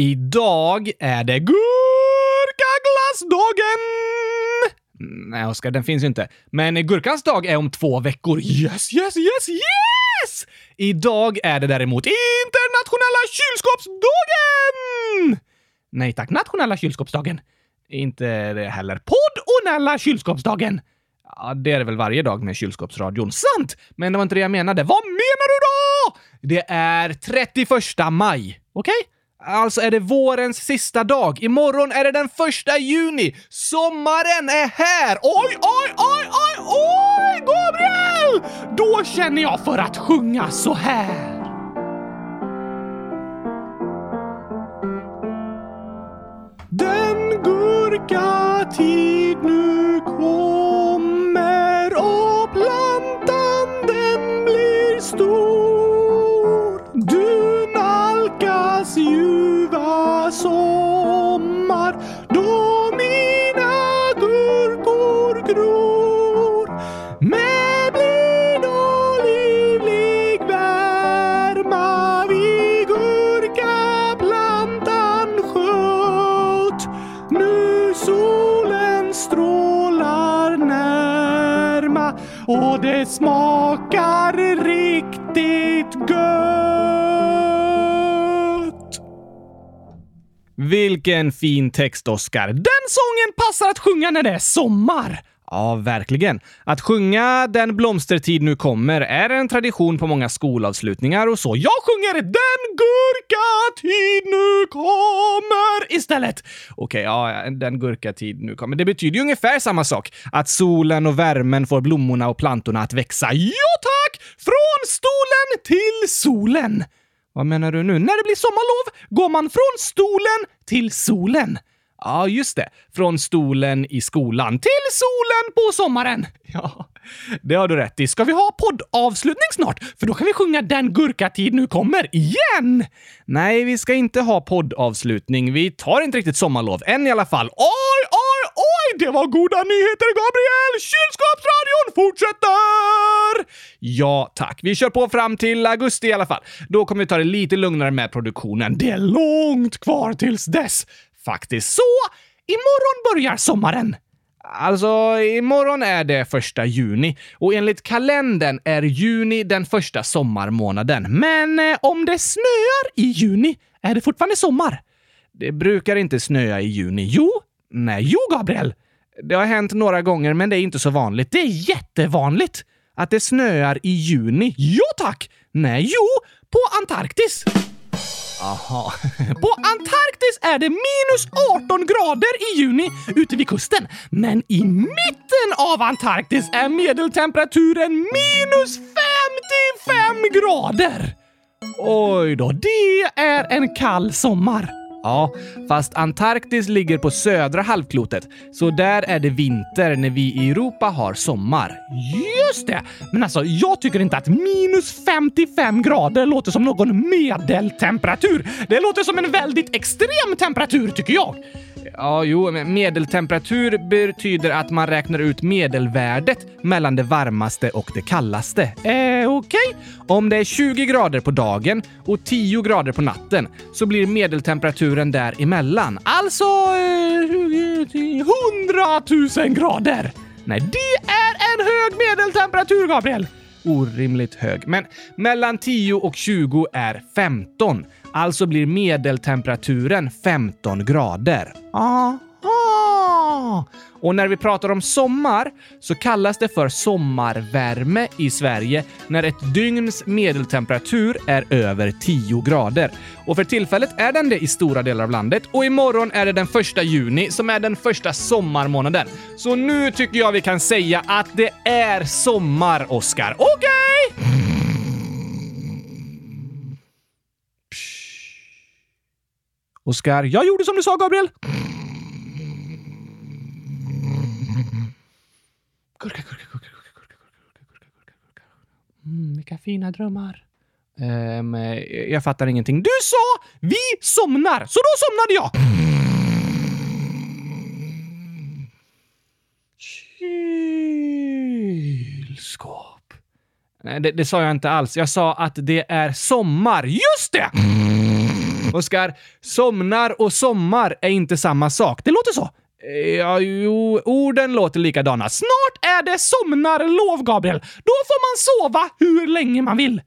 Idag är det gurkaglassdagen! Nej, Oskar, den finns ju inte. Men gurkans dag är om två veckor. Yes, yes, yes, yes! Idag är det däremot internationella kylskåpsdagen! Nej tack, nationella kylskåpsdagen. Inte det heller. Poddonella kylskåpsdagen! Ja, det är det väl varje dag med kylskåpsradion. Sant! Men det var inte det jag menade. Vad menar du då? Det är 31 maj. Okej? Okay? Alltså är det vårens sista dag. Imorgon är det den första juni. Sommaren är här! Oj, oj, oj, oj, oj, Gabriel! Då känner jag för att sjunga så här. Den gurka-tid nu kommer smakar riktigt gött. Vilken fin text, Oskar. Den sången passar att sjunga när det är sommar. Ja, verkligen. Att sjunga Den blomstertid nu kommer är en tradition på många skolavslutningar och så. Jag sjunger Den gurkatid nu kommer istället. Okej, ja, Den gurkatid nu kommer. Det betyder ju ungefär samma sak. Att solen och värmen får blommorna och plantorna att växa. Ja tack! Från stolen till solen. Vad menar du nu? När det blir sommarlov går man från stolen till solen. Ja, just det. Från stolen i skolan till solen på sommaren. Ja, det har du rätt i. Ska vi ha poddavslutning snart? För då kan vi sjunga Den gurkatid nu kommer igen! Nej, vi ska inte ha poddavslutning. Vi tar inte riktigt sommarlov än i alla fall. Oj, oj, oj! Det var goda nyheter, Gabriel! Kylskåpsradion fortsätter! Ja, tack. Vi kör på fram till augusti i alla fall. Då kommer vi ta det lite lugnare med produktionen. Det är långt kvar tills dess faktiskt. Så imorgon börjar sommaren. Alltså, imorgon är det första juni och enligt kalendern är juni den första sommarmånaden. Men eh, om det snöar i juni är det fortfarande sommar. Det brukar inte snöa i juni. Jo, nej, jo, Gabriel. Det har hänt några gånger, men det är inte så vanligt. Det är jättevanligt att det snöar i juni. Jo, tack! Nej, jo, på Antarktis. Aha. På Antarktis är det minus 18 grader i juni ute vid kusten. Men i mitten av Antarktis är medeltemperaturen minus 55 grader. Oj då, det är en kall sommar. Ja, fast Antarktis ligger på södra halvklotet, så där är det vinter när vi i Europa har sommar. Just det! Men alltså, jag tycker inte att minus 55 grader låter som någon medeltemperatur. Det låter som en väldigt extrem temperatur, tycker jag. Ja, jo, medeltemperatur betyder att man räknar ut medelvärdet mellan det varmaste och det kallaste. Eh, okej? Okay. Om det är 20 grader på dagen och 10 grader på natten så blir medeltemperaturen däremellan. Alltså eh, 100 000 grader! Nej, det är en hög medeltemperatur, Gabriel! Orimligt hög. Men mellan 10 och 20 är 15. Alltså blir medeltemperaturen 15 grader. Aha! Och när vi pratar om sommar så kallas det för sommarvärme i Sverige när ett dygns medeltemperatur är över 10 grader. Och för tillfället är den det i stora delar av landet och imorgon är det den första juni som är den första sommarmånaden. Så nu tycker jag vi kan säga att det är sommar, Oskar. Okej? Okay? Oskar, jag gjorde som du sa, Gabriel. Gurka, gurka, gurka, gurka, gurka, gurka, gurka, gurka, gurka. Mm, vilka fina drömmar. Um, jag fattar ingenting. Du sa vi somnar, så då somnade jag. Kylskåp. Nej, det, det sa jag inte alls. Jag sa att det är sommar. Just det! Mm. Oskar, somnar och sommar är inte samma sak. Det låter så. Ja, jo, orden låter likadana. Snart är det somnarlov, Gabriel. Då får man sova hur länge man vill.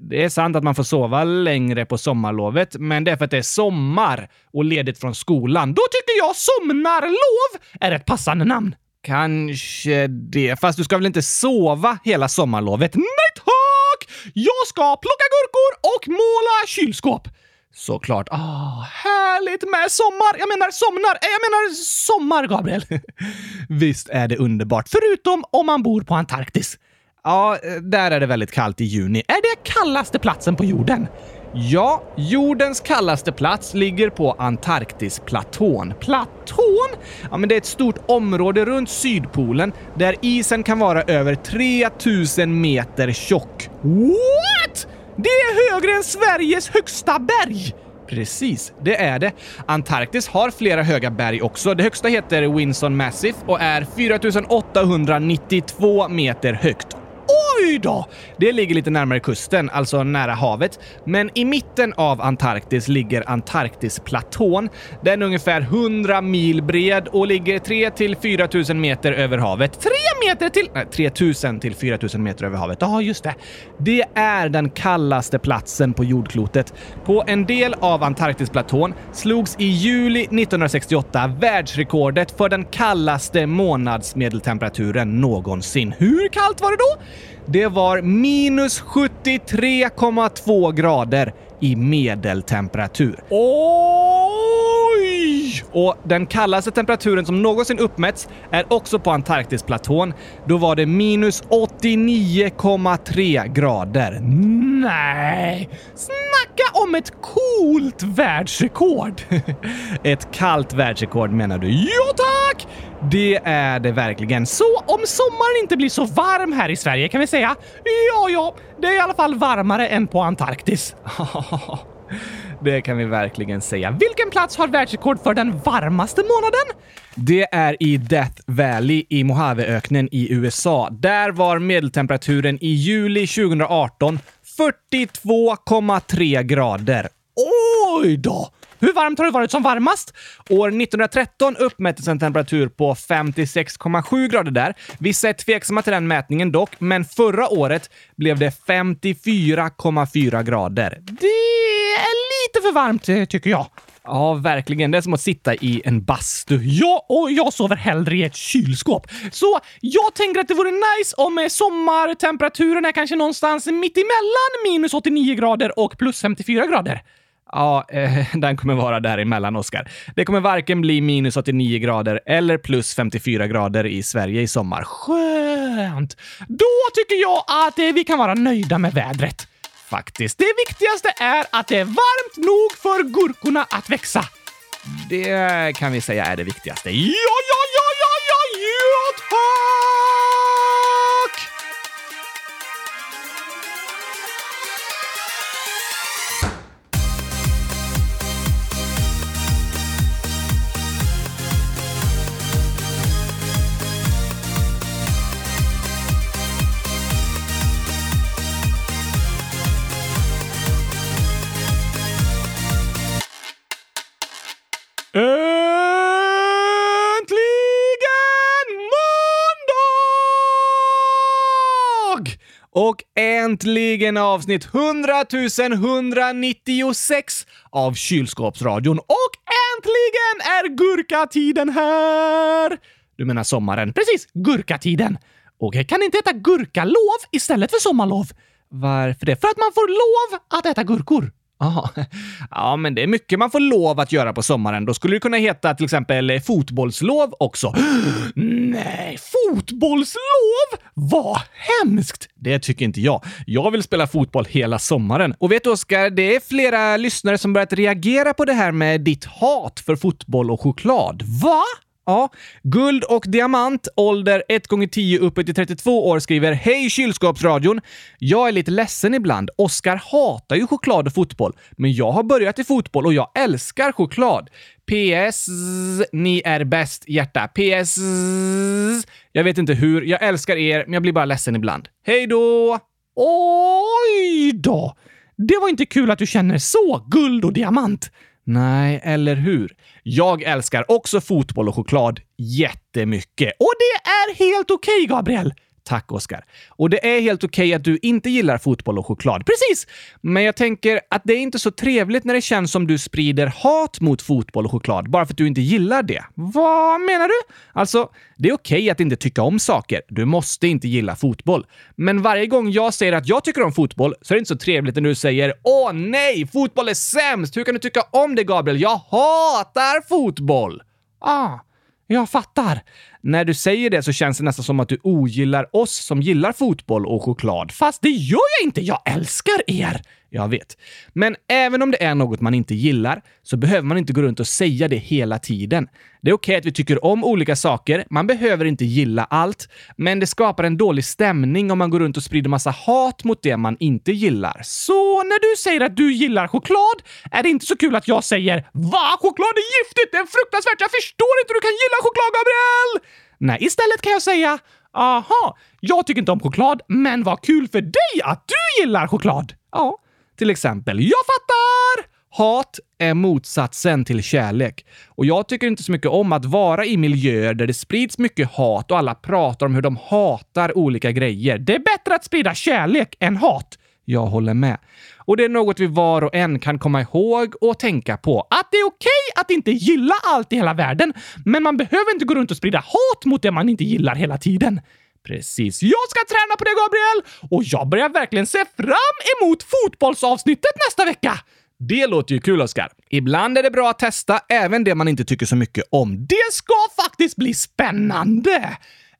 Det är sant att man får sova längre på sommarlovet, men det är för att det är sommar och ledigt från skolan. Då tycker jag somnarlov är ett passande namn. Kanske det, fast du ska väl inte sova hela sommarlovet? Nej tack! Jag ska plocka gurkor och måla kylskåp. Såklart. Ah, härligt med sommar! Jag menar somnar! Eh, jag menar sommar, Gabriel! Visst är det underbart, förutom om man bor på Antarktis. Ja, eh, där är det väldigt kallt i juni. Är det kallaste platsen på jorden? Ja, jordens kallaste plats ligger på Antarktisplatån. Platån? Ja, men det är ett stort område runt Sydpolen där isen kan vara över 3000 meter tjock. What? Det är högre än Sveriges högsta berg! Precis, det är det. Antarktis har flera höga berg också. Det högsta heter Winson Massif och är 4892 meter högt. Oj då! Det ligger lite närmare kusten, alltså nära havet. Men i mitten av Antarktis ligger Antarktisplatån. Den är ungefär 100 mil bred och ligger 3 till 4 000 meter över havet. 3 meter till... Nej, 3 000 till 4 000 meter över havet. Ja, just det. Det är den kallaste platsen på jordklotet. På en del av Antarktisplatån slogs i juli 1968 världsrekordet för den kallaste månadsmedeltemperaturen någonsin. Hur kallt var det då? Det var minus 73,2 grader i medeltemperatur. Oj! Och den kallaste temperaturen som någonsin uppmätts är också på Antarktisplatån. Då var det minus 89,3 grader. Nej! Snacka om ett coolt världsrekord! ett kallt världsrekord menar du? Ja tack! Det är det verkligen. Så om sommaren inte blir så varm här i Sverige kan vi säga, ja, ja, det är i alla fall varmare än på Antarktis. Det kan vi verkligen säga. Vilken plats har världsrekord för den varmaste månaden? Det är i Death Valley i Mojaveöknen i USA. Där var medeltemperaturen i juli 2018 42,3 grader. Oj då! Hur varmt har det varit som varmast? År 1913 uppmättes en temperatur på 56,7 grader där. Vissa är tveksamma till den mätningen dock, men förra året blev det 54,4 grader. Det är lite för varmt eh, tycker jag. Ja, verkligen. Det är som att sitta i en bastu. Ja, och jag sover hellre i ett kylskåp. Så jag tänker att det vore nice om eh, sommartemperaturen är kanske någonstans mitt emellan minus 89 grader och plus 54 grader. Ja, eh, den kommer vara däremellan, Oskar. Det kommer varken bli minus 89 grader eller plus 54 grader i Sverige i sommar. Skönt! Då tycker jag att vi kan vara nöjda med vädret. Faktiskt. Det viktigaste är att det är varmt nog för gurkorna att växa. Det kan vi säga är det viktigaste. Ja, ja, ja, ja, ja, ja, tack! Äntligen måndag! Och äntligen avsnitt 100 196 av Kylskåpsradion. Och äntligen är gurkatiden här! Du menar sommaren? Precis, gurkatiden. Och kan ni inte äta gurkalov istället för sommarlov? Varför det? För att man får lov att äta gurkor. Aha. Ja, men det är mycket man får lov att göra på sommaren. Då skulle det kunna heta till exempel fotbollslov också. Nej, fotbollslov? Vad hemskt! Det tycker inte jag. Jag vill spela fotboll hela sommaren. Och vet du, Oskar, det är flera lyssnare som börjat reagera på det här med ditt hat för fotboll och choklad. Va? Ja, Guld och Diamant, ålder 1 gånger 10 uppe till 32 år skriver Hej kylskåpsradion! Jag är lite ledsen ibland. Oskar hatar ju choklad och fotboll, men jag har börjat i fotboll och jag älskar choklad. PS. Ni är bäst, hjärta. PS. Jag vet inte hur. Jag älskar er, men jag blir bara ledsen ibland. Hej då! Oj då! Det var inte kul att du känner så, guld och diamant. Nej, eller hur? Jag älskar också fotboll och choklad jättemycket. Och det är helt okej, okay, Gabriel. Tack, Oskar. Och det är helt okej okay att du inte gillar fotboll och choklad. Precis! Men jag tänker att det är inte så trevligt när det känns som du sprider hat mot fotboll och choklad bara för att du inte gillar det. Vad menar du? Alltså, det är okej okay att inte tycka om saker. Du måste inte gilla fotboll. Men varje gång jag säger att jag tycker om fotboll så är det inte så trevligt när du säger “Åh nej, fotboll är sämst! Hur kan du tycka om det, Gabriel? Jag hatar fotboll!” Ah, jag fattar. När du säger det så känns det nästan som att du ogillar oss som gillar fotboll och choklad. Fast det gör jag inte! Jag älskar er! Jag vet. Men även om det är något man inte gillar så behöver man inte gå runt och säga det hela tiden. Det är okej okay att vi tycker om olika saker, man behöver inte gilla allt, men det skapar en dålig stämning om man går runt och sprider massa hat mot det man inte gillar. Så när du säger att du gillar choklad är det inte så kul att jag säger “Va? Choklad är giftigt! Det är fruktansvärt! Jag förstår inte hur du kan gilla choklad, Gabriel!” Nej, istället kan jag säga “Aha, jag tycker inte om choklad, men vad kul för dig att du gillar choklad!” Ja, till exempel “Jag fattar!” Hat är motsatsen till kärlek. Och jag tycker inte så mycket om att vara i miljöer där det sprids mycket hat och alla pratar om hur de hatar olika grejer. Det är bättre att sprida kärlek än hat. Jag håller med. Och det är något vi var och en kan komma ihåg och tänka på. Att det är okej okay att inte gilla allt i hela världen, men man behöver inte gå runt och sprida hat mot det man inte gillar hela tiden. Precis. Jag ska träna på det, Gabriel! Och jag börjar verkligen se fram emot fotbollsavsnittet nästa vecka! Det låter ju kul, Oskar. Ibland är det bra att testa även det man inte tycker så mycket om. Det ska faktiskt bli spännande!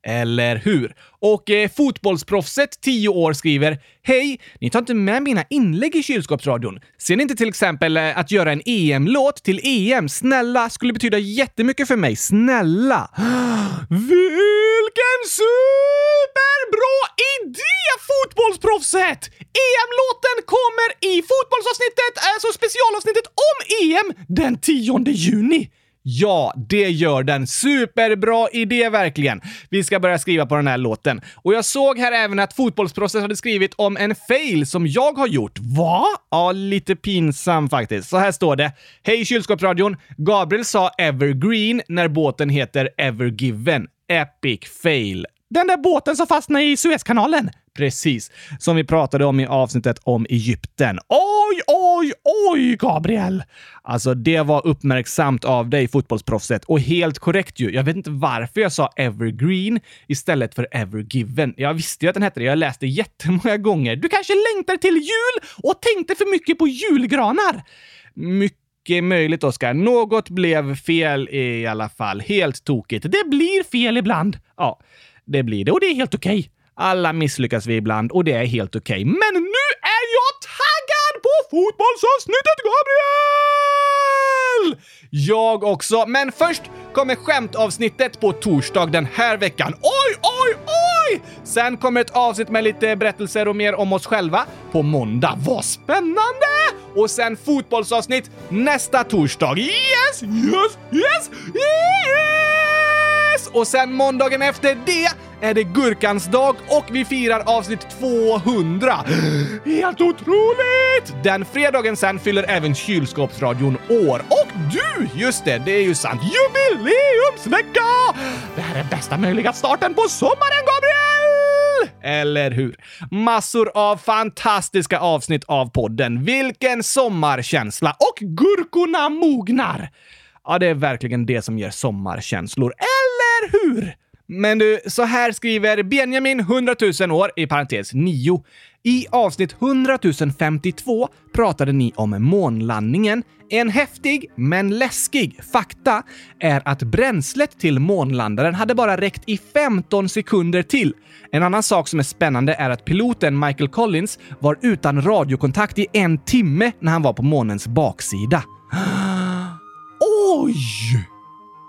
Eller hur? Och eh, fotbollsproffset 10 år skriver “Hej! Ni tar inte med mina inlägg i kylskåpsradion. Ser ni inte till exempel eh, att göra en EM-låt till EM? Snälla, skulle betyda jättemycket för mig. Snälla!” Vilken superbra idé, fotbollsproffset! EM-låten kommer i fotbollsavsnittet, alltså specialavsnittet om EM, den 10 juni. Ja, det gör den. Superbra idé verkligen. Vi ska börja skriva på den här låten. Och jag såg här även att Fotbollsproffset hade skrivit om en fail som jag har gjort. Va? Ja, lite pinsam faktiskt. Så här står det. Hej kylskåpsradion! Gabriel sa Evergreen när båten heter Evergiven. Epic fail. Den där båten som fastnade i Suezkanalen? Precis, som vi pratade om i avsnittet om Egypten. Oj, oj, oj, Gabriel! Alltså, det var uppmärksamt av dig, fotbollsproffset. Och helt korrekt ju. Jag vet inte varför jag sa evergreen istället för evergiven. Jag visste ju att den hette det. Jag läste jättemånga gånger. Du kanske längtar till jul och tänkte för mycket på julgranar? Mycket möjligt, Oskar. Något blev fel i alla fall. Helt tokigt. Det blir fel ibland. Ja, det blir det och det är helt okej. Okay. Alla misslyckas vi ibland och det är helt okej. Okay. Men nu är jag taggad på fotbollsavsnittet, Gabriel! Jag också, men först kommer skämtavsnittet på torsdag den här veckan. Oj, oj, oj! Sen kommer ett avsnitt med lite berättelser och mer om oss själva på måndag. Vad spännande! Och sen fotbollsavsnitt nästa torsdag. Yes, yes, yes, yes! Och sen måndagen efter det är det Gurkans dag och vi firar avsnitt 200. Helt otroligt! Den fredagen sen fyller även Kylskåpsradion år. Och du! Just det, det är ju sant. Jubileumsvecka! Det här är bästa möjliga starten på sommaren, Gabriel! Eller hur? Massor av fantastiska avsnitt av podden. Vilken sommarkänsla! Och gurkorna mognar! Ja, det är verkligen det som ger sommarkänslor. Eller hur? Men du, så här skriver Benjamin 100 000 år, i parentes 9. I avsnitt 100 052 pratade ni om månlandningen. En häftig, men läskig fakta är att bränslet till månlandaren hade bara räckt i 15 sekunder till. En annan sak som är spännande är att piloten Michael Collins var utan radiokontakt i en timme när han var på månens baksida. Oj!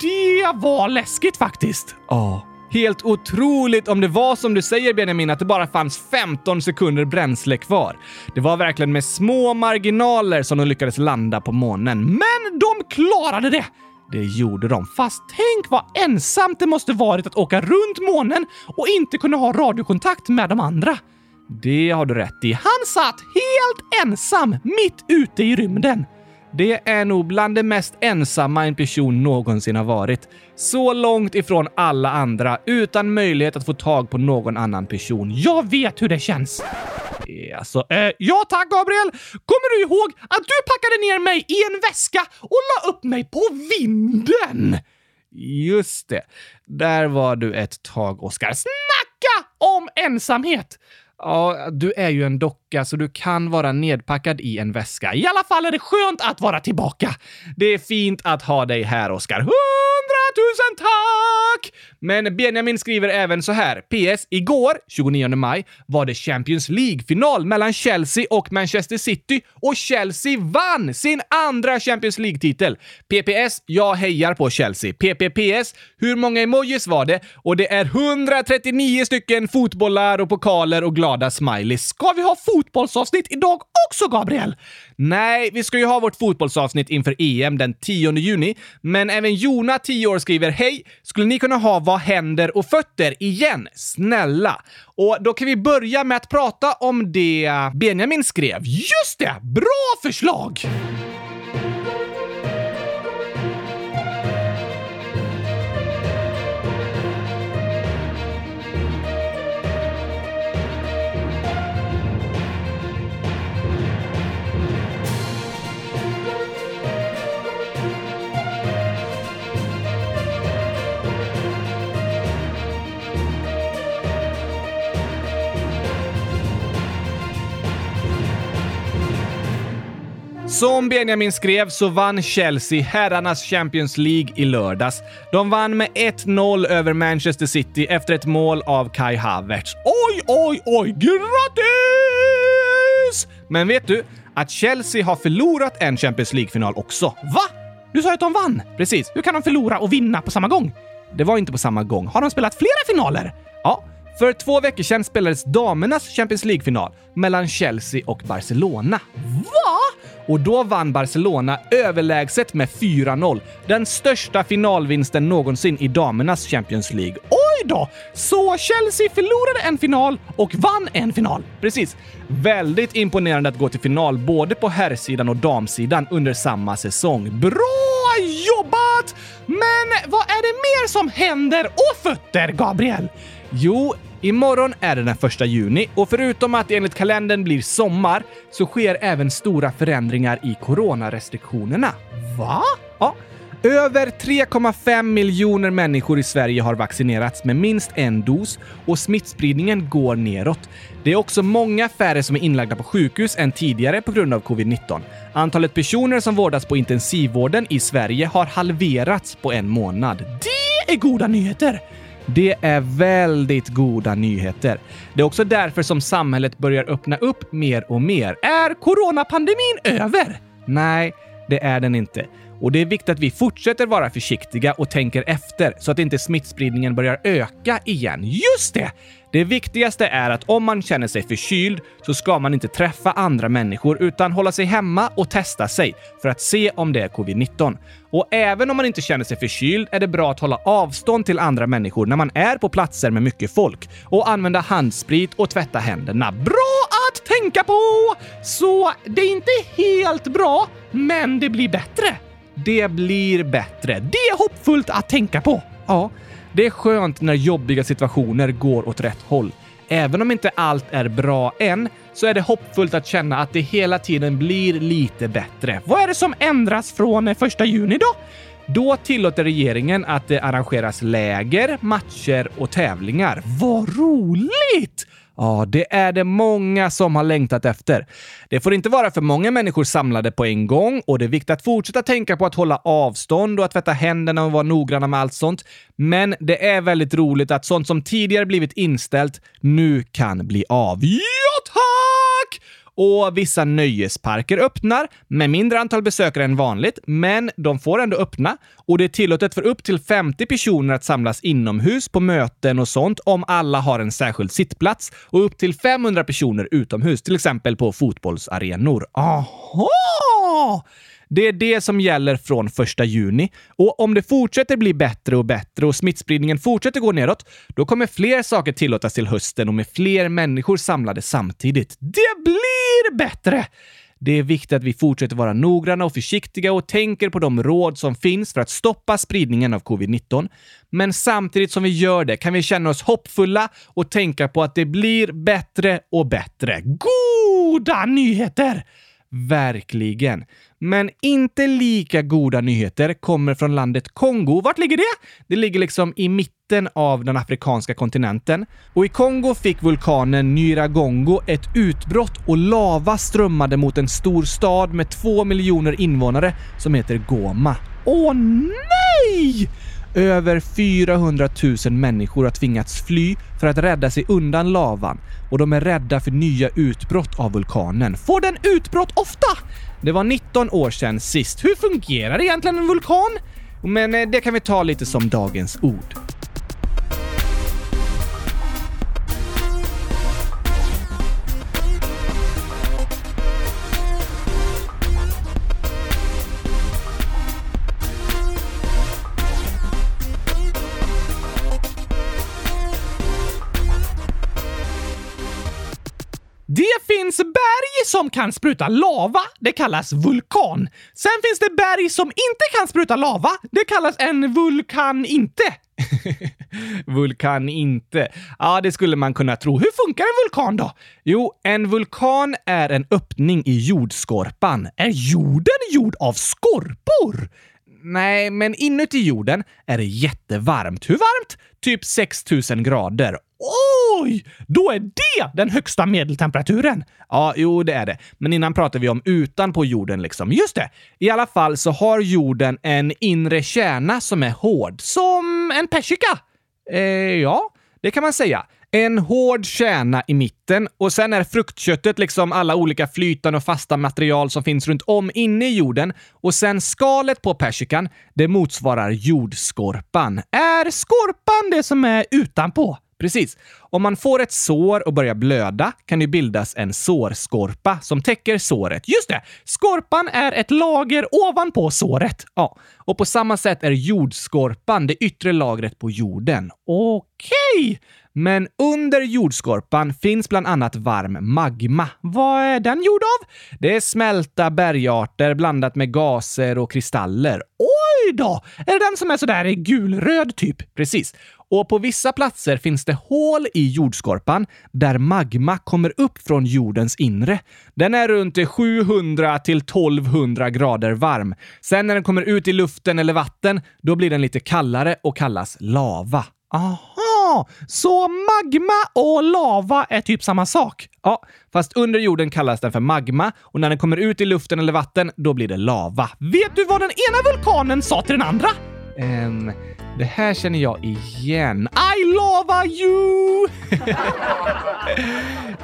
Det var läskigt faktiskt. Ja. Helt otroligt om det var som du säger Benjamin, att det bara fanns 15 sekunder bränsle kvar. Det var verkligen med små marginaler som de lyckades landa på månen. Men de klarade det! Det gjorde de. Fast tänk vad ensamt det måste varit att åka runt månen och inte kunna ha radiokontakt med de andra. Det har du rätt i. Han satt helt ensam mitt ute i rymden. Det är nog bland det mest ensamma en person någonsin har varit. Så långt ifrån alla andra, utan möjlighet att få tag på någon annan person. Jag vet hur det känns. Alltså, eh, ja tack Gabriel! Kommer du ihåg att du packade ner mig i en väska och la upp mig på vinden? Just det. Där var du ett tag, Oskar. Snacka om ensamhet! Ja, du är ju en docka så du kan vara nedpackad i en väska. I alla fall är det skönt att vara tillbaka. Det är fint att ha dig här, Oskar. TUSEN tack! Men Benjamin skriver även så här. PS. Igår, 29 maj, var det Champions League-final mellan Chelsea och Manchester City och Chelsea vann sin andra Champions League-titel. PPS. Jag hejar på Chelsea. PPPS. Hur många emojis var det? Och det är 139 stycken fotbollar och pokaler och glada smileys. Ska vi ha fotbollsavsnitt idag också, Gabriel? Nej, vi ska ju ha vårt fotbollsavsnitt inför EM den 10 juni, men även Jona, 10 år, skriver “Hej! Skulle ni kunna ha Vad händer och fötter igen? Snälla!” Och då kan vi börja med att prata om det Benjamin skrev. Just det! Bra förslag! Som Benjamin skrev så vann Chelsea herrarnas Champions League i lördags. De vann med 1-0 över Manchester City efter ett mål av Kai Havertz. Oj, oj, oj! Grattis! Men vet du att Chelsea har förlorat en Champions League-final också? Va? Du sa ju att de vann! Precis. Hur kan de förlora och vinna på samma gång? Det var inte på samma gång. Har de spelat flera finaler? Ja, för två veckor sedan spelades damernas Champions League-final mellan Chelsea och Barcelona. Va? Och då vann Barcelona överlägset med 4-0. Den största finalvinsten någonsin i damernas Champions League. Oj då! Så Chelsea förlorade en final och vann en final. Precis. Väldigt imponerande att gå till final både på herrsidan och damsidan under samma säsong. Bra jobbat! Men vad är det mer som händer och fötter, Gabriel? Jo, imorgon är det den första juni och förutom att det enligt kalendern blir sommar så sker även stora förändringar i coronarestriktionerna. Va? Ja. Över 3,5 miljoner människor i Sverige har vaccinerats med minst en dos och smittspridningen går neråt. Det är också många färre som är inlagda på sjukhus än tidigare på grund av covid-19. Antalet personer som vårdas på intensivvården i Sverige har halverats på en månad. Det är goda nyheter! Det är väldigt goda nyheter. Det är också därför som samhället börjar öppna upp mer och mer. Är coronapandemin över? Nej, det är den inte. Och det är viktigt att vi fortsätter vara försiktiga och tänker efter så att inte smittspridningen börjar öka igen. Just det! Det viktigaste är att om man känner sig förkyld så ska man inte träffa andra människor utan hålla sig hemma och testa sig för att se om det är covid-19. Och även om man inte känner sig förkyld är det bra att hålla avstånd till andra människor när man är på platser med mycket folk och använda handsprit och tvätta händerna. Bra att tänka på! Så det är inte helt bra, men det blir bättre. Det blir bättre. Det är hoppfullt att tänka på. Ja, det är skönt när jobbiga situationer går åt rätt håll. Även om inte allt är bra än, så är det hoppfullt att känna att det hela tiden blir lite bättre. Vad är det som ändras från 1 juni då? Då tillåter regeringen att det arrangeras läger, matcher och tävlingar. Vad roligt! Ja, det är det många som har längtat efter. Det får inte vara för många människor samlade på en gång och det är viktigt att fortsätta tänka på att hålla avstånd och att tvätta händerna och vara noggranna med allt sånt. Men det är väldigt roligt att sånt som tidigare blivit inställt nu kan bli av. Ja, tack! Och vissa nöjesparker öppnar med mindre antal besökare än vanligt, men de får ändå öppna. Och det är tillåtet för upp till 50 personer att samlas inomhus på möten och sånt om alla har en särskild sittplats och upp till 500 personer utomhus, till exempel på fotbollsarenor. Aha! Det är det som gäller från första juni. Och om det fortsätter bli bättre och bättre och smittspridningen fortsätter gå neråt, då kommer fler saker tillåtas till hösten och med fler människor samlade samtidigt. Det blir bättre! Det är viktigt att vi fortsätter vara noggranna och försiktiga och tänker på de råd som finns för att stoppa spridningen av covid-19. Men samtidigt som vi gör det kan vi känna oss hoppfulla och tänka på att det blir bättre och bättre. Goda nyheter! Verkligen. Men inte lika goda nyheter kommer från landet Kongo. Vart ligger det? Det ligger liksom i mitten av den afrikanska kontinenten. Och i Kongo fick vulkanen Nyiragongo ett utbrott och lava strömmade mot en stor stad med två miljoner invånare som heter Goma. Åh nej! Över 400 000 människor har tvingats fly för att rädda sig undan lavan och de är rädda för nya utbrott av vulkanen. Får den utbrott ofta? Det var 19 år sedan sist. Hur fungerar egentligen en vulkan? Men eh, det kan vi ta lite som dagens ord. Det finns berg som kan spruta lava. Det kallas vulkan. Sen finns det berg som inte kan spruta lava. Det kallas en vulkan inte. vulkan inte. Ja, det skulle man kunna tro. Hur funkar en vulkan då? Jo, en vulkan är en öppning i jordskorpan. Är jorden gjord av skorpor? Nej, men inuti jorden är det jättevarmt. Hur varmt? Typ 6000 grader. Oj! Då är det den högsta medeltemperaturen! Ja, jo, det är det. Men innan pratar vi om utanpå jorden liksom. Just det! I alla fall så har jorden en inre kärna som är hård. Som en persika! Eh, ja, det kan man säga. En hård kärna i mitten och sen är fruktköttet liksom alla olika flytande och fasta material som finns runt om inne i jorden och sen skalet på persikan, det motsvarar jordskorpan. Är skorpan det som är utanpå? Precis. Om man får ett sår och börjar blöda kan det bildas en sårskorpa som täcker såret. Just det! Skorpan är ett lager ovanpå såret. Ja, och på samma sätt är jordskorpan det yttre lagret på jorden. Okej! Okay. Men under jordskorpan finns bland annat varm magma. Vad är den gjord av? Det är smälta bergarter blandat med gaser och kristaller. Oj då! Är det den som är sådär gulröd typ? Precis. Och på vissa platser finns det hål i jordskorpan där magma kommer upp från jordens inre. Den är runt 700 till 1200 grader varm. Sen när den kommer ut i luften eller vatten, då blir den lite kallare och kallas lava. Aha! Så magma och lava är typ samma sak? Ja, fast under jorden kallas den för magma och när den kommer ut i luften eller vatten, då blir det lava. Vet du vad den ena vulkanen sa till den andra? Um, det här känner jag igen. I lova you!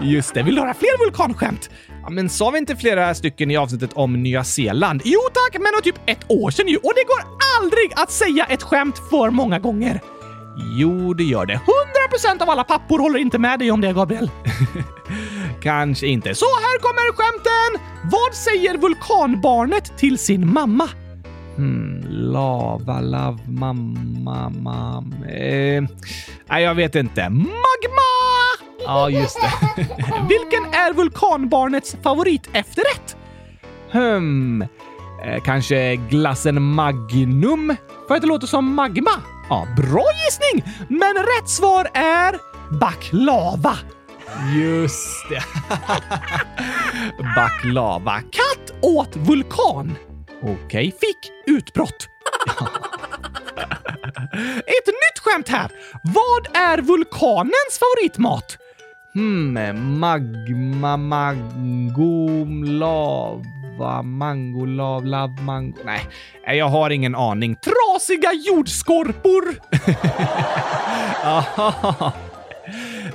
Just det, vill du höra fler vulkanskämt? Ja, men sa vi inte flera stycken i avsnittet om Nya Zeeland? Jo tack, men det typ ett år sedan ju och det går aldrig att säga ett skämt för många gånger. Jo, det gör det. 100% av alla pappor håller inte med dig om det, Gabriel. Kanske inte. Så här kommer skämten! Vad säger vulkanbarnet till sin mamma? Hmm, lava, lav, mamma, mam... Eh, nej, jag vet inte. Magma! Ja, just det. Vilken är vulkanbarnets favoritefterrätt? Hmm, eh, kanske glassen Magnum? För att det låter som magma? Ja, bra gissning! Men rätt svar är baklava. Just det. baklava. Katt åt vulkan. Okej, okay, fick utbrott. Ett nytt skämt här! Vad är vulkanens favoritmat? Hmm, magma, mango, lava, mango, lav, lav, mango... Nej, jag har ingen aning. Trasiga jordskorpor!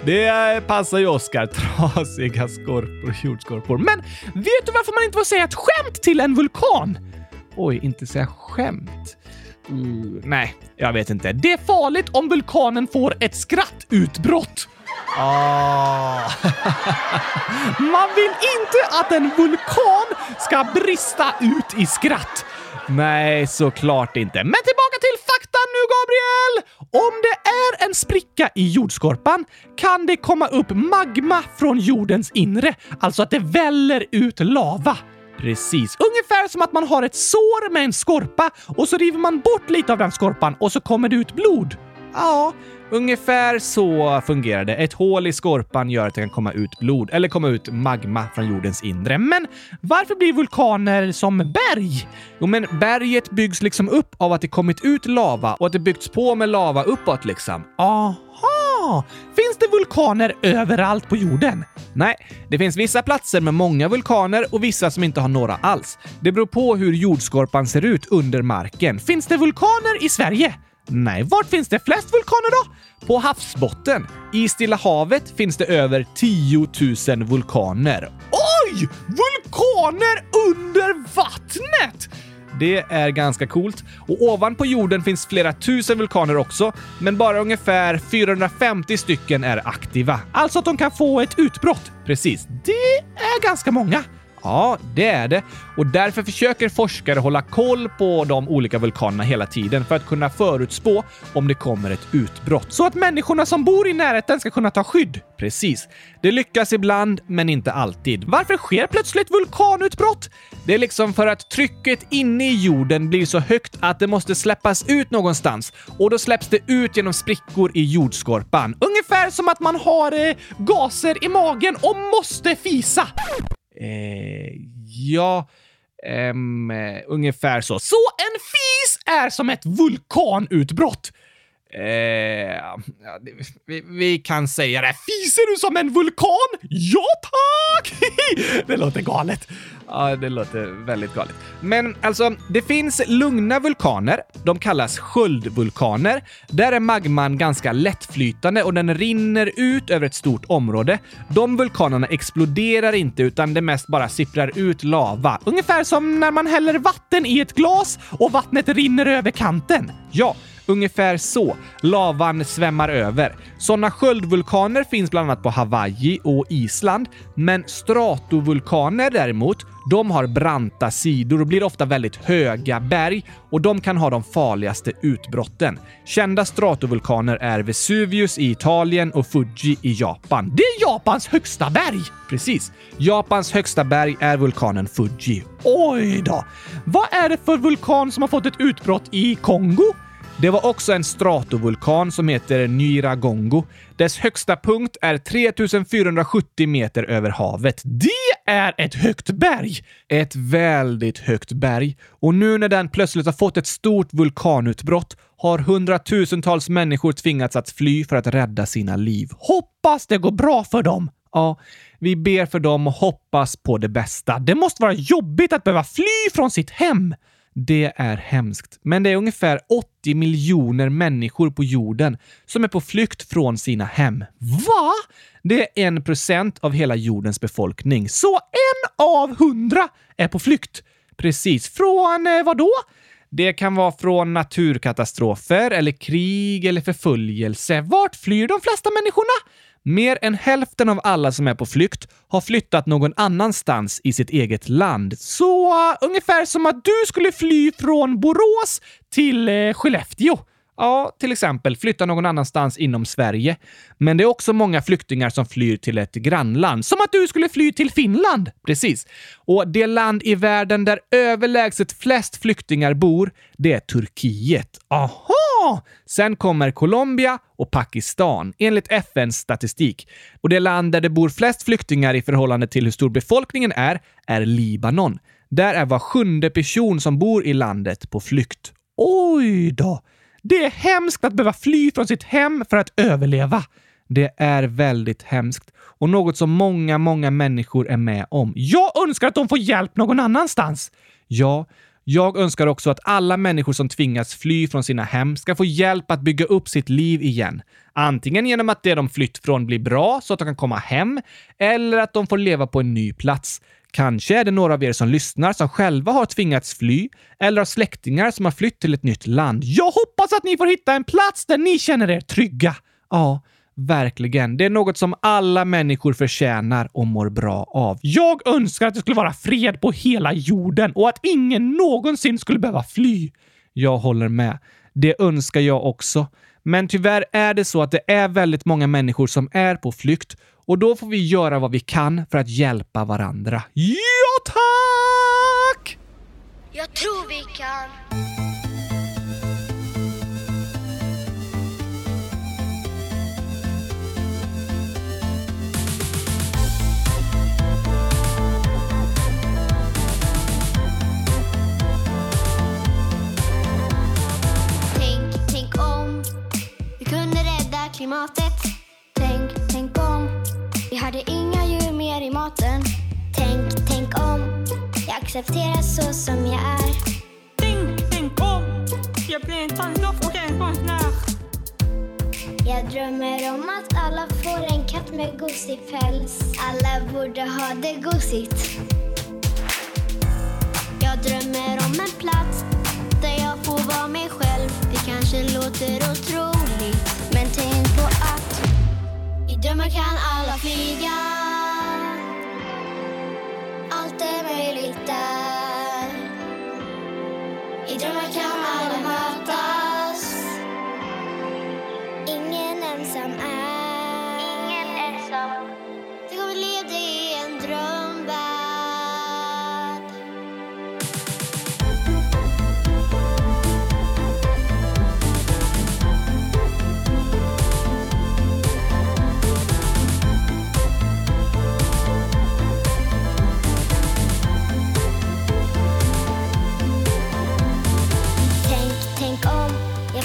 Det passar ju Oskar. Trasiga skorpor, jordskorpor. Men vet du varför man inte får säga ett skämt till en vulkan? Oj, inte säga skämt. Uh, nej, jag vet inte. Det är farligt om vulkanen får ett skrattutbrott. Ah. Man vill inte att en vulkan ska brista ut i skratt. Nej, såklart inte. Men tillbaka till fakta nu, Gabriel! Om det är en spricka i jordskorpan kan det komma upp magma från jordens inre, alltså att det väller ut lava. Precis. Ungefär som att man har ett sår med en skorpa och så river man bort lite av den skorpan och så kommer det ut blod. Ja, ungefär så fungerar det. Ett hål i skorpan gör att det kan komma ut blod eller komma ut magma från jordens inre. Men varför blir vulkaner som berg? Jo, men berget byggs liksom upp av att det kommit ut lava och att det byggts på med lava uppåt liksom. Aha! Finns det vulkaner överallt på jorden? Nej, det finns vissa platser med många vulkaner och vissa som inte har några alls. Det beror på hur jordskorpan ser ut under marken. Finns det vulkaner i Sverige? Nej, vart finns det flest vulkaner då? På havsbotten. I Stilla havet finns det över 10 000 vulkaner. Oj! Vulkaner under vattnet! Det är ganska coolt. Och ovanpå jorden finns flera tusen vulkaner också, men bara ungefär 450 stycken är aktiva. Alltså att de kan få ett utbrott. Precis. Det är ganska många. Ja, det är det. Och därför försöker forskare hålla koll på de olika vulkanerna hela tiden för att kunna förutspå om det kommer ett utbrott. Så att människorna som bor i närheten ska kunna ta skydd. Precis. Det lyckas ibland, men inte alltid. Varför sker plötsligt vulkanutbrott? Det är liksom för att trycket inne i jorden blir så högt att det måste släppas ut någonstans och då släpps det ut genom sprickor i jordskorpan. Ungefär som att man har eh, gaser i magen och måste fisa. Eh, ja, ehm, ungefär så. Så en fis är som ett vulkanutbrott. Eh, ja, vi, vi, kan säga det. Fiser du som en vulkan? Ja, tack! det låter galet. Ja, det låter väldigt galet. Men alltså, det finns lugna vulkaner. De kallas sköldvulkaner. Där är magman ganska lättflytande och den rinner ut över ett stort område. De vulkanerna exploderar inte utan det mest bara sipprar ut lava. Ungefär som när man häller vatten i ett glas och vattnet rinner över kanten. Ja, Ungefär så. Lavan svämmar över. Sådana sköldvulkaner finns bland annat på Hawaii och Island, men stratovulkaner däremot, de har branta sidor och blir ofta väldigt höga berg och de kan ha de farligaste utbrotten. Kända stratovulkaner är Vesuvius i Italien och Fuji i Japan. Det är Japans högsta berg! Precis. Japans högsta berg är vulkanen Fuji. Oj då! Vad är det för vulkan som har fått ett utbrott i Kongo? Det var också en stratovulkan som heter Nyiragongo. Dess högsta punkt är 3470 meter över havet. Det är ett högt berg! Ett väldigt högt berg. Och nu när den plötsligt har fått ett stort vulkanutbrott har hundratusentals människor tvingats att fly för att rädda sina liv. Hoppas det går bra för dem! Ja, vi ber för dem och hoppas på det bästa. Det måste vara jobbigt att behöva fly från sitt hem. Det är hemskt. Men det är ungefär 80 miljoner människor på jorden som är på flykt från sina hem. Va? Det är en procent av hela jordens befolkning. Så en av hundra är på flykt. Precis. Från eh, vad då? Det kan vara från naturkatastrofer eller krig eller förföljelse. Vart flyr de flesta människorna? Mer än hälften av alla som är på flykt har flyttat någon annanstans i sitt eget land. Så uh, ungefär som att du skulle fly från Borås till uh, Skellefteå. Ja, till exempel flytta någon annanstans inom Sverige. Men det är också många flyktingar som flyr till ett grannland. Som att du skulle fly till Finland! Precis. Och det land i världen där överlägset flest flyktingar bor, det är Turkiet. Aha! Sen kommer Colombia och Pakistan, enligt FNs statistik. Och det land där det bor flest flyktingar i förhållande till hur stor befolkningen är, är Libanon. Där är var sjunde person som bor i landet på flykt. Oj då! Det är hemskt att behöva fly från sitt hem för att överleva. Det är väldigt hemskt och något som många, många människor är med om. Jag önskar att de får hjälp någon annanstans. Ja, jag önskar också att alla människor som tvingas fly från sina hem ska få hjälp att bygga upp sitt liv igen. Antingen genom att det de flytt från blir bra så att de kan komma hem, eller att de får leva på en ny plats. Kanske är det några av er som lyssnar som själva har tvingats fly eller har släktingar som har flytt till ett nytt land. Jag hoppas att ni får hitta en plats där ni känner er trygga. Ja, Verkligen. Det är något som alla människor förtjänar och mår bra av. Jag önskar att det skulle vara fred på hela jorden och att ingen någonsin skulle behöva fly. Jag håller med. Det önskar jag också. Men tyvärr är det så att det är väldigt många människor som är på flykt och då får vi göra vad vi kan för att hjälpa varandra. Ja, tack! Jag tror vi kan. Klimatet. Tänk, tänk om vi hade inga djur mer i maten. Tänk, tänk om jag accepteras så som jag är. Tänk, tänk om jag blir en tandlopp och en konstnär. Jag drömmer om att alla får en katt med gosig päls. Alla borde ha det gosigt. Jag drömmer om en plats där jag får vara mig själv. Det kanske låter otroligt, drömmar kan alla flyga. Allt är möjligt där. I drömmar kan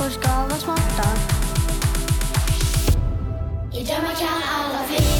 og skafa smáta Ég drömma ekki að alla fyrir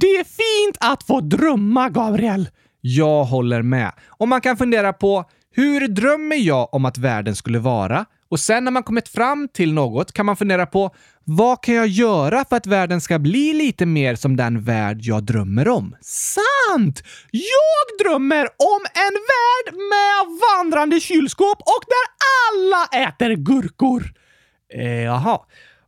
Det är fint att få drömma, Gabriel! Jag håller med. Och man kan fundera på hur drömmer jag om att världen skulle vara? Och sen när man kommit fram till något kan man fundera på vad kan jag göra för att världen ska bli lite mer som den värld jag drömmer om? Sant! Jag drömmer om en värld med vandrande kylskåp och där alla äter gurkor. Eh, jaha.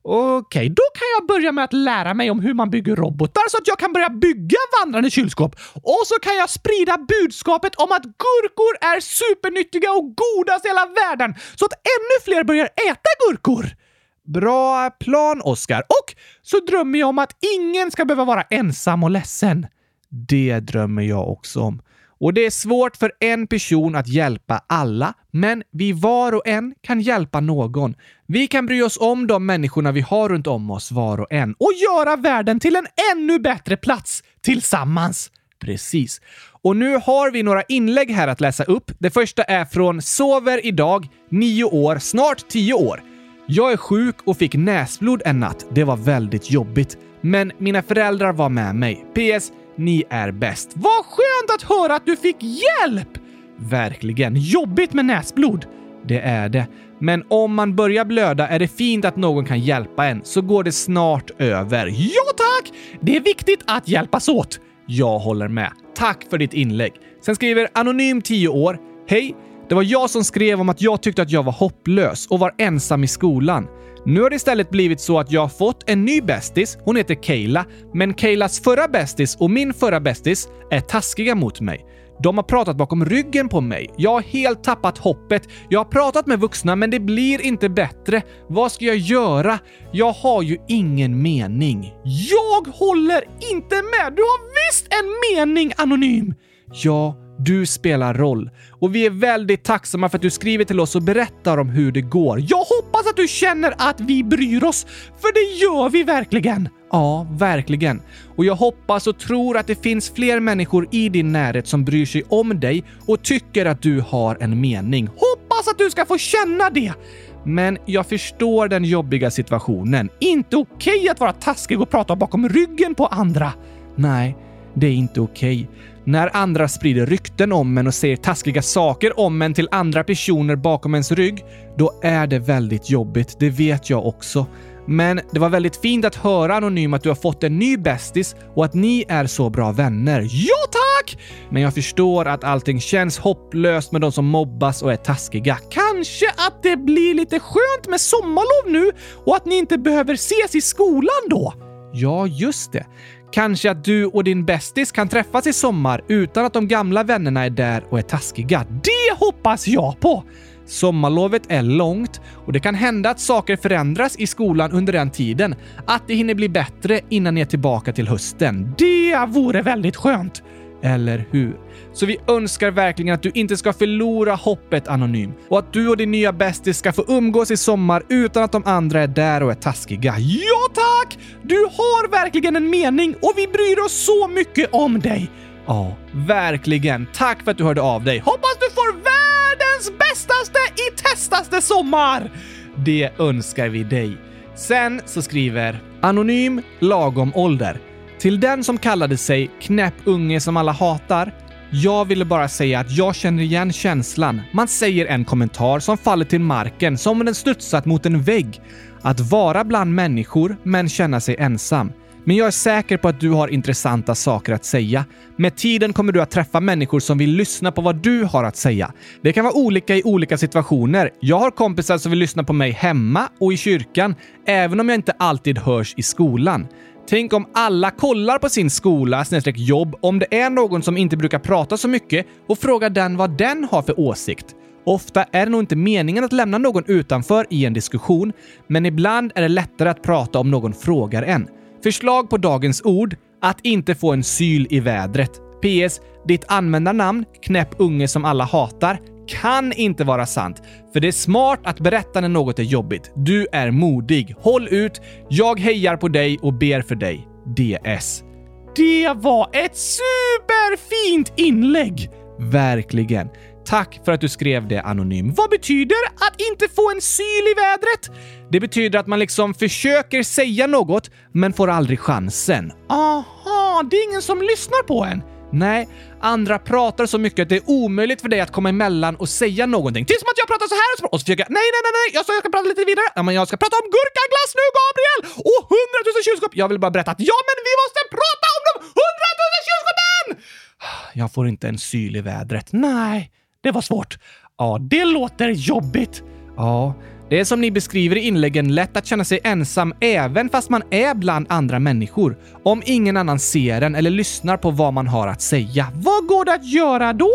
Okej, då kan jag börja med att lära mig om hur man bygger robotar så att jag kan börja bygga vandrande kylskåp. Och så kan jag sprida budskapet om att gurkor är supernyttiga och godast i hela världen så att ännu fler börjar äta gurkor. Bra plan, Oscar. Och så drömmer jag om att ingen ska behöva vara ensam och ledsen. Det drömmer jag också om. Och det är svårt för en person att hjälpa alla, men vi var och en kan hjälpa någon. Vi kan bry oss om de människorna vi har runt om oss var och en och göra världen till en ännu bättre plats tillsammans. Precis. Och nu har vi några inlägg här att läsa upp. Det första är från Sover idag, 9 år, snart 10 år. Jag är sjuk och fick näsblod en natt. Det var väldigt jobbigt. Men mina föräldrar var med mig. PS. Ni är bäst. Vad skönt att höra att du fick hjälp! Verkligen. Jobbigt med näsblod. Det är det. Men om man börjar blöda är det fint att någon kan hjälpa en, så går det snart över. Ja tack! Det är viktigt att hjälpas åt. Jag håller med. Tack för ditt inlägg. Sen skriver Anonym 10 år. Hej! Det var jag som skrev om att jag tyckte att jag var hopplös och var ensam i skolan. Nu har det istället blivit så att jag har fått en ny bästis. Hon heter Kayla, men Kaylas förra bästis och min förra bästis är taskiga mot mig. De har pratat bakom ryggen på mig. Jag har helt tappat hoppet. Jag har pratat med vuxna, men det blir inte bättre. Vad ska jag göra? Jag har ju ingen mening. Jag håller inte med! Du har visst en mening, Anonym! Jag du spelar roll. Och vi är väldigt tacksamma för att du skriver till oss och berättar om hur det går. Jag hoppas att du känner att vi bryr oss, för det gör vi verkligen! Ja, verkligen. Och jag hoppas och tror att det finns fler människor i din närhet som bryr sig om dig och tycker att du har en mening. Hoppas att du ska få känna det! Men jag förstår den jobbiga situationen. Inte okej okay att vara taskig och prata bakom ryggen på andra. Nej, det är inte okej. Okay. När andra sprider rykten om en och säger taskiga saker om en till andra personer bakom ens rygg, då är det väldigt jobbigt. Det vet jag också. Men det var väldigt fint att höra Anonym att du har fått en ny bästis och att ni är så bra vänner. Ja tack! Men jag förstår att allting känns hopplöst med de som mobbas och är taskiga. Kanske att det blir lite skönt med sommarlov nu och att ni inte behöver ses i skolan då? Ja, just det. Kanske att du och din bästis kan träffas i sommar utan att de gamla vännerna är där och är taskiga. Det hoppas jag på! Sommarlovet är långt och det kan hända att saker förändras i skolan under den tiden. Att det hinner bli bättre innan ni är tillbaka till hösten. Det vore väldigt skönt! Eller hur? Så vi önskar verkligen att du inte ska förlora hoppet Anonym och att du och din nya bästis ska få umgås i sommar utan att de andra är där och är taskiga. Ja tack! Du har verkligen en mening och vi bryr oss så mycket om dig. Ja, verkligen. Tack för att du hörde av dig. Hoppas du får världens bästaste i testaste sommar! Det önskar vi dig. Sen så skriver Anonym lagom ålder. Till den som kallade sig knäpp unge som alla hatar. Jag ville bara säga att jag känner igen känslan. Man säger en kommentar som faller till marken som om den studsat mot en vägg. Att vara bland människor men känna sig ensam. Men jag är säker på att du har intressanta saker att säga. Med tiden kommer du att träffa människor som vill lyssna på vad du har att säga. Det kan vara olika i olika situationer. Jag har kompisar som vill lyssna på mig hemma och i kyrkan, även om jag inte alltid hörs i skolan. Tänk om alla kollar på sin skola jobb om det är någon som inte brukar prata så mycket och frågar den vad den har för åsikt. Ofta är det nog inte meningen att lämna någon utanför i en diskussion, men ibland är det lättare att prata om någon frågar en. Förslag på dagens ord. Att inte få en syl i vädret. PS. Ditt användarnamn, knäpp unge som alla hatar, kan inte vara sant. För det är smart att berätta när något är jobbigt. Du är modig. Håll ut. Jag hejar på dig och ber för dig. DS. Det var ett superfint inlägg! Verkligen. Tack för att du skrev det anonym. Vad betyder att inte få en syl i vädret? Det betyder att man liksom försöker säga något, men får aldrig chansen. Aha, det är ingen som lyssnar på en. Nej, andra pratar så mycket att det är omöjligt för dig att komma emellan och säga någonting. Det är som att jag pratar så här och så, och så försöker jag, nej, nej, nej, nej, jag, sa jag ska prata lite vidare. Ja, men jag ska prata om gurkaglass nu, Gabriel! Och hundratusen kylskåp! Jag vill bara berätta att ja, men vi måste prata om de hundratusen kylskåpen! Jag får inte en syl i vädret. Nej, det var svårt. Ja, det låter jobbigt. Ja, det är som ni beskriver i inläggen lätt att känna sig ensam även fast man är bland andra människor. Om ingen annan ser en eller lyssnar på vad man har att säga. Vad går det att göra då?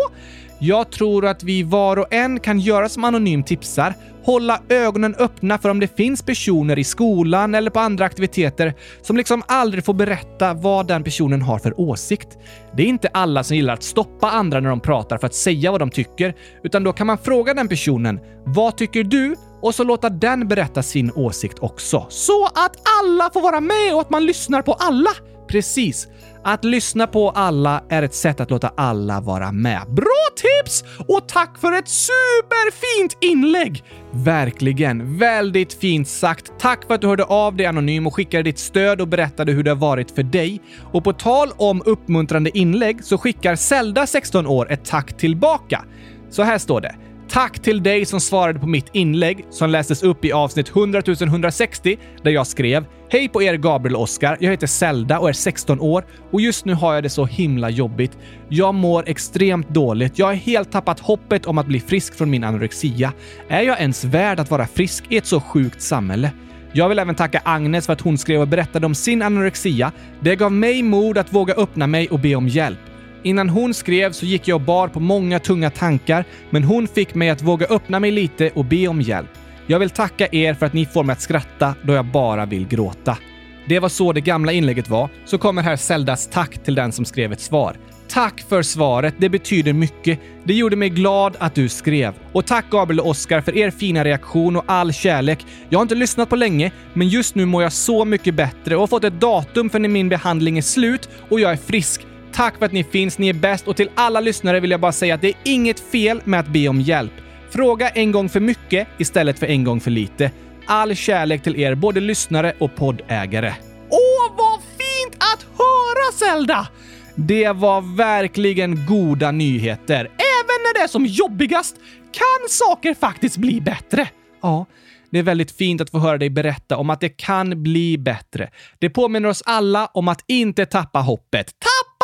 Jag tror att vi var och en kan göra som Anonym tipsar. Hålla ögonen öppna för om det finns personer i skolan eller på andra aktiviteter som liksom aldrig får berätta vad den personen har för åsikt. Det är inte alla som gillar att stoppa andra när de pratar för att säga vad de tycker, utan då kan man fråga den personen “Vad tycker du?” och så låta den berätta sin åsikt också. Så att alla får vara med och att man lyssnar på alla. Precis. Att lyssna på alla är ett sätt att låta alla vara med. Bra tips! Och tack för ett superfint inlägg! Verkligen. Väldigt fint sagt. Tack för att du hörde av dig anonym och skickade ditt stöd och berättade hur det har varit för dig. Och på tal om uppmuntrande inlägg så skickar Zelda, 16 år, ett tack tillbaka. Så här står det. Tack till dig som svarade på mitt inlägg som lästes upp i avsnitt 100 160 där jag skrev Hej på er Gabriel och Oskar. Jag heter Zelda och är 16 år och just nu har jag det så himla jobbigt. Jag mår extremt dåligt. Jag har helt tappat hoppet om att bli frisk från min anorexia. Är jag ens värd att vara frisk i ett så sjukt samhälle? Jag vill även tacka Agnes för att hon skrev och berättade om sin anorexia. Det gav mig mod att våga öppna mig och be om hjälp. Innan hon skrev så gick jag och bar på många tunga tankar, men hon fick mig att våga öppna mig lite och be om hjälp. Jag vill tacka er för att ni får mig att skratta då jag bara vill gråta. Det var så det gamla inlägget var, så kommer här Zeldas tack till den som skrev ett svar. Tack för svaret, det betyder mycket. Det gjorde mig glad att du skrev. Och tack Gabriel och Oskar för er fina reaktion och all kärlek. Jag har inte lyssnat på länge, men just nu mår jag så mycket bättre och har fått ett datum för när min behandling är slut och jag är frisk. Tack för att ni finns, ni är bäst och till alla lyssnare vill jag bara säga att det är inget fel med att be om hjälp. Fråga en gång för mycket istället för en gång för lite. All kärlek till er, både lyssnare och poddägare. Åh, vad fint att höra Zelda! Det var verkligen goda nyheter. Även när det är som jobbigast kan saker faktiskt bli bättre. Ja, det är väldigt fint att få höra dig berätta om att det kan bli bättre. Det påminner oss alla om att inte tappa hoppet. Tappa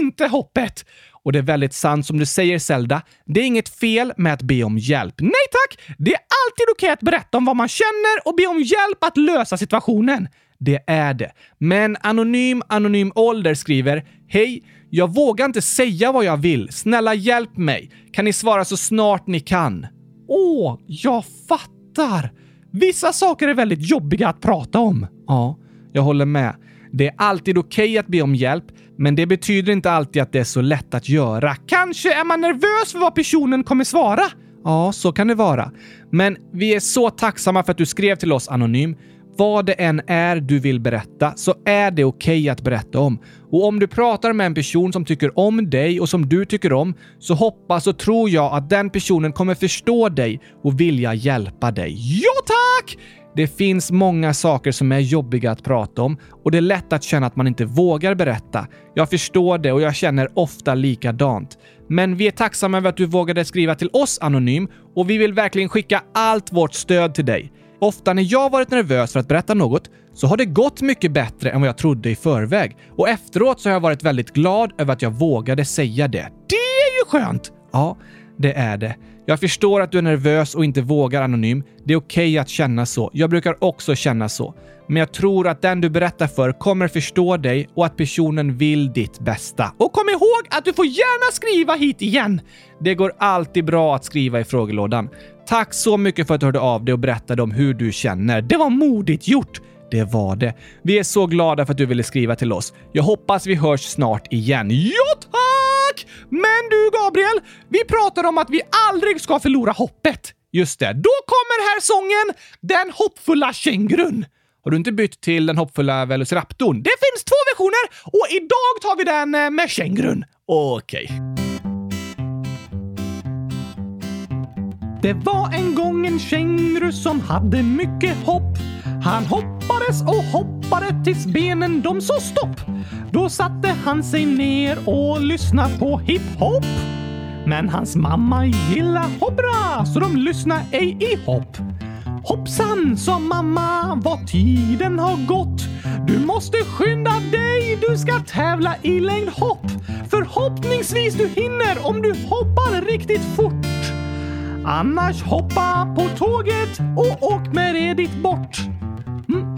inte hoppet! Och det är väldigt sant som du säger Zelda. Det är inget fel med att be om hjälp. Nej tack! Det är alltid okej att berätta om vad man känner och be om hjälp att lösa situationen. Det är det. Men Anonym Anonym Ålder skriver Hej! Jag vågar inte säga vad jag vill. Snälla hjälp mig. Kan ni svara så snart ni kan? Åh, jag fattar. Vissa saker är väldigt jobbiga att prata om. Ja, jag håller med. Det är alltid okej okay att be om hjälp, men det betyder inte alltid att det är så lätt att göra. Kanske är man nervös för vad personen kommer svara? Ja, så kan det vara. Men vi är så tacksamma för att du skrev till oss anonym. Vad det än är du vill berätta så är det okej okay att berätta om. Och om du pratar med en person som tycker om dig och som du tycker om så hoppas och tror jag att den personen kommer förstå dig och vilja hjälpa dig. Ja tack! Det finns många saker som är jobbiga att prata om och det är lätt att känna att man inte vågar berätta. Jag förstår det och jag känner ofta likadant. Men vi är tacksamma över att du vågade skriva till oss anonym och vi vill verkligen skicka allt vårt stöd till dig. Ofta när jag varit nervös för att berätta något så har det gått mycket bättre än vad jag trodde i förväg. Och efteråt så har jag varit väldigt glad över att jag vågade säga det. Det är ju skönt! Ja, det är det. Jag förstår att du är nervös och inte vågar anonym. Det är okej okay att känna så. Jag brukar också känna så. Men jag tror att den du berättar för kommer förstå dig och att personen vill ditt bästa. Och kom ihåg att du får gärna skriva hit igen! Det går alltid bra att skriva i frågelådan. Tack så mycket för att du hörde av dig och berättade om hur du känner. Det var modigt gjort! Det var det. Vi är så glada för att du ville skriva till oss. Jag hoppas vi hörs snart igen. Ja, tack! Men du, Gabriel, vi pratar om att vi aldrig ska förlora hoppet. Just det, då kommer här sången Den hoppfulla kängurun. Har du inte bytt till den hoppfulla Velociraptorn? Det finns två versioner och idag tar vi den eh, med kängurun. Okej. Okay. Det var en gång en känguru som hade mycket hopp. Han hoppades och hoppade tills benen de sa stopp. Då satte han sig ner och lyssnade på hiphop. Men hans mamma gillar hoppra så de lyssnar ej i hopp. Hoppsan, sa mamma, vad tiden har gått. Du måste skynda dig, du ska tävla i längdhopp. Förhoppningsvis du hinner om du hoppar riktigt fort. Annars hoppa på tåget och åk med det dit bort.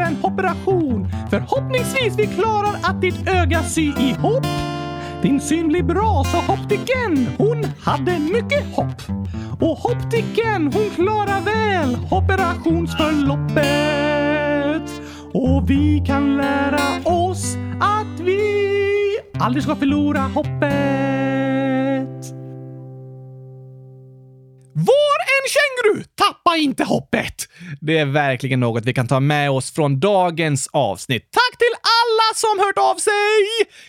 göra en operation. Förhoppningsvis vi klarar att ditt öga sy ihop. Din syn blir bra, sa optiken. Hon hade mycket hopp. Och optiken, hon klarar väl operationsförloppet. Och vi kan lära oss att vi aldrig ska förlora hoppet. Var en känguru! Tappa inte hoppet! Det är verkligen något vi kan ta med oss från dagens avsnitt. Tack till alla som hört av sig!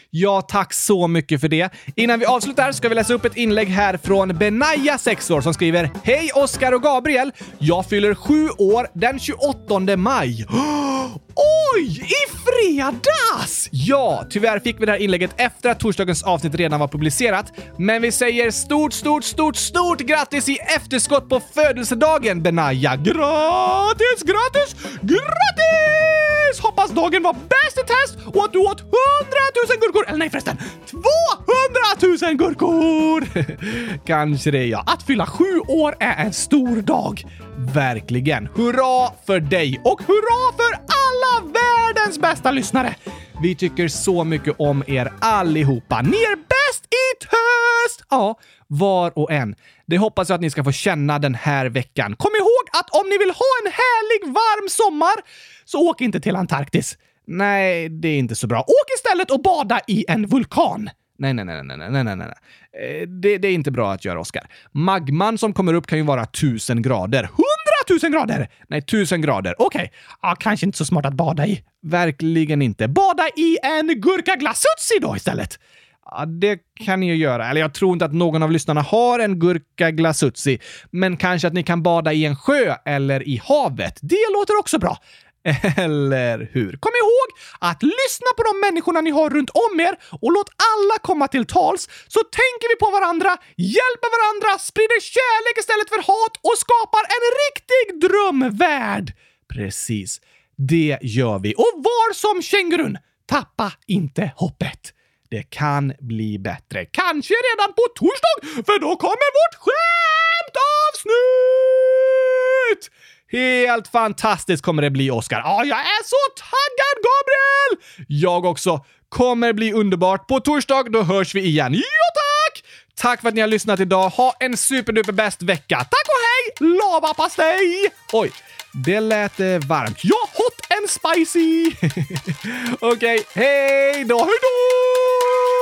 Ja, tack så mycket för det. Innan vi avslutar ska vi läsa upp ett inlägg här från Benaya, 6 år, som skriver Hej Oskar och Gabriel! Jag fyller sju år den 28 maj. Oj! I fredags! Ja, tyvärr fick vi det här inlägget efter att torsdagens avsnitt redan var publicerat. Men vi säger stort, stort, stort, stort grattis i efterskott på födelsedagen, Benaya! Grattis, grattis, grattis! Hoppas dagen var bäst i test och att du åt 100 000 gurkor! Eller nej förresten, 200 000 gurkor! Kanske det ja. Att fylla sju år är en stor dag. Verkligen. Hurra för dig och hurra för alla världens bästa lyssnare! Vi tycker så mycket om er allihopa. Ni är bäst i test! Ja, var och en. Det hoppas jag att ni ska få känna den här veckan. Kom ihåg att om ni vill ha en härlig varm sommar så åk inte till Antarktis. Nej, det är inte så bra. Åk istället och bada i en vulkan. Nej, nej, nej, nej, nej, nej, nej, nej. Eh, det, det är inte bra att göra, Oskar. Magman som kommer upp kan ju vara tusen grader. Hundratusen grader! Nej, tusen grader. Okej. Okay. Ja, kanske inte så smart att bada i. Verkligen inte. Bada i en gurkaglassutsi då istället. Ja, det kan ni ju göra. Eller jag tror inte att någon av lyssnarna har en gurkaglasutsi, men kanske att ni kan bada i en sjö eller i havet. Det låter också bra. Eller hur? Kom ihåg att lyssna på de människorna ni har runt om er och låt alla komma till tals så tänker vi på varandra, hjälper varandra, sprider kärlek istället för hat och skapar en riktig drömvärld. Precis. Det gör vi. Och var som kängurun, tappa inte hoppet. Det kan bli bättre. Kanske redan på torsdag, för då kommer vårt skämtavsnitt! Helt fantastiskt kommer det bli, Oscar. Ja, jag är så taggad, Gabriel! Jag också. Kommer bli underbart. På torsdag, då hörs vi igen. Ja, tack! Tack för att ni har lyssnat idag. Ha en superduper bäst vecka. Tack och hej! Lavapastej! Oj, det lät eh, varmt. Ja, hot and spicy! Okej, hej då, hej då!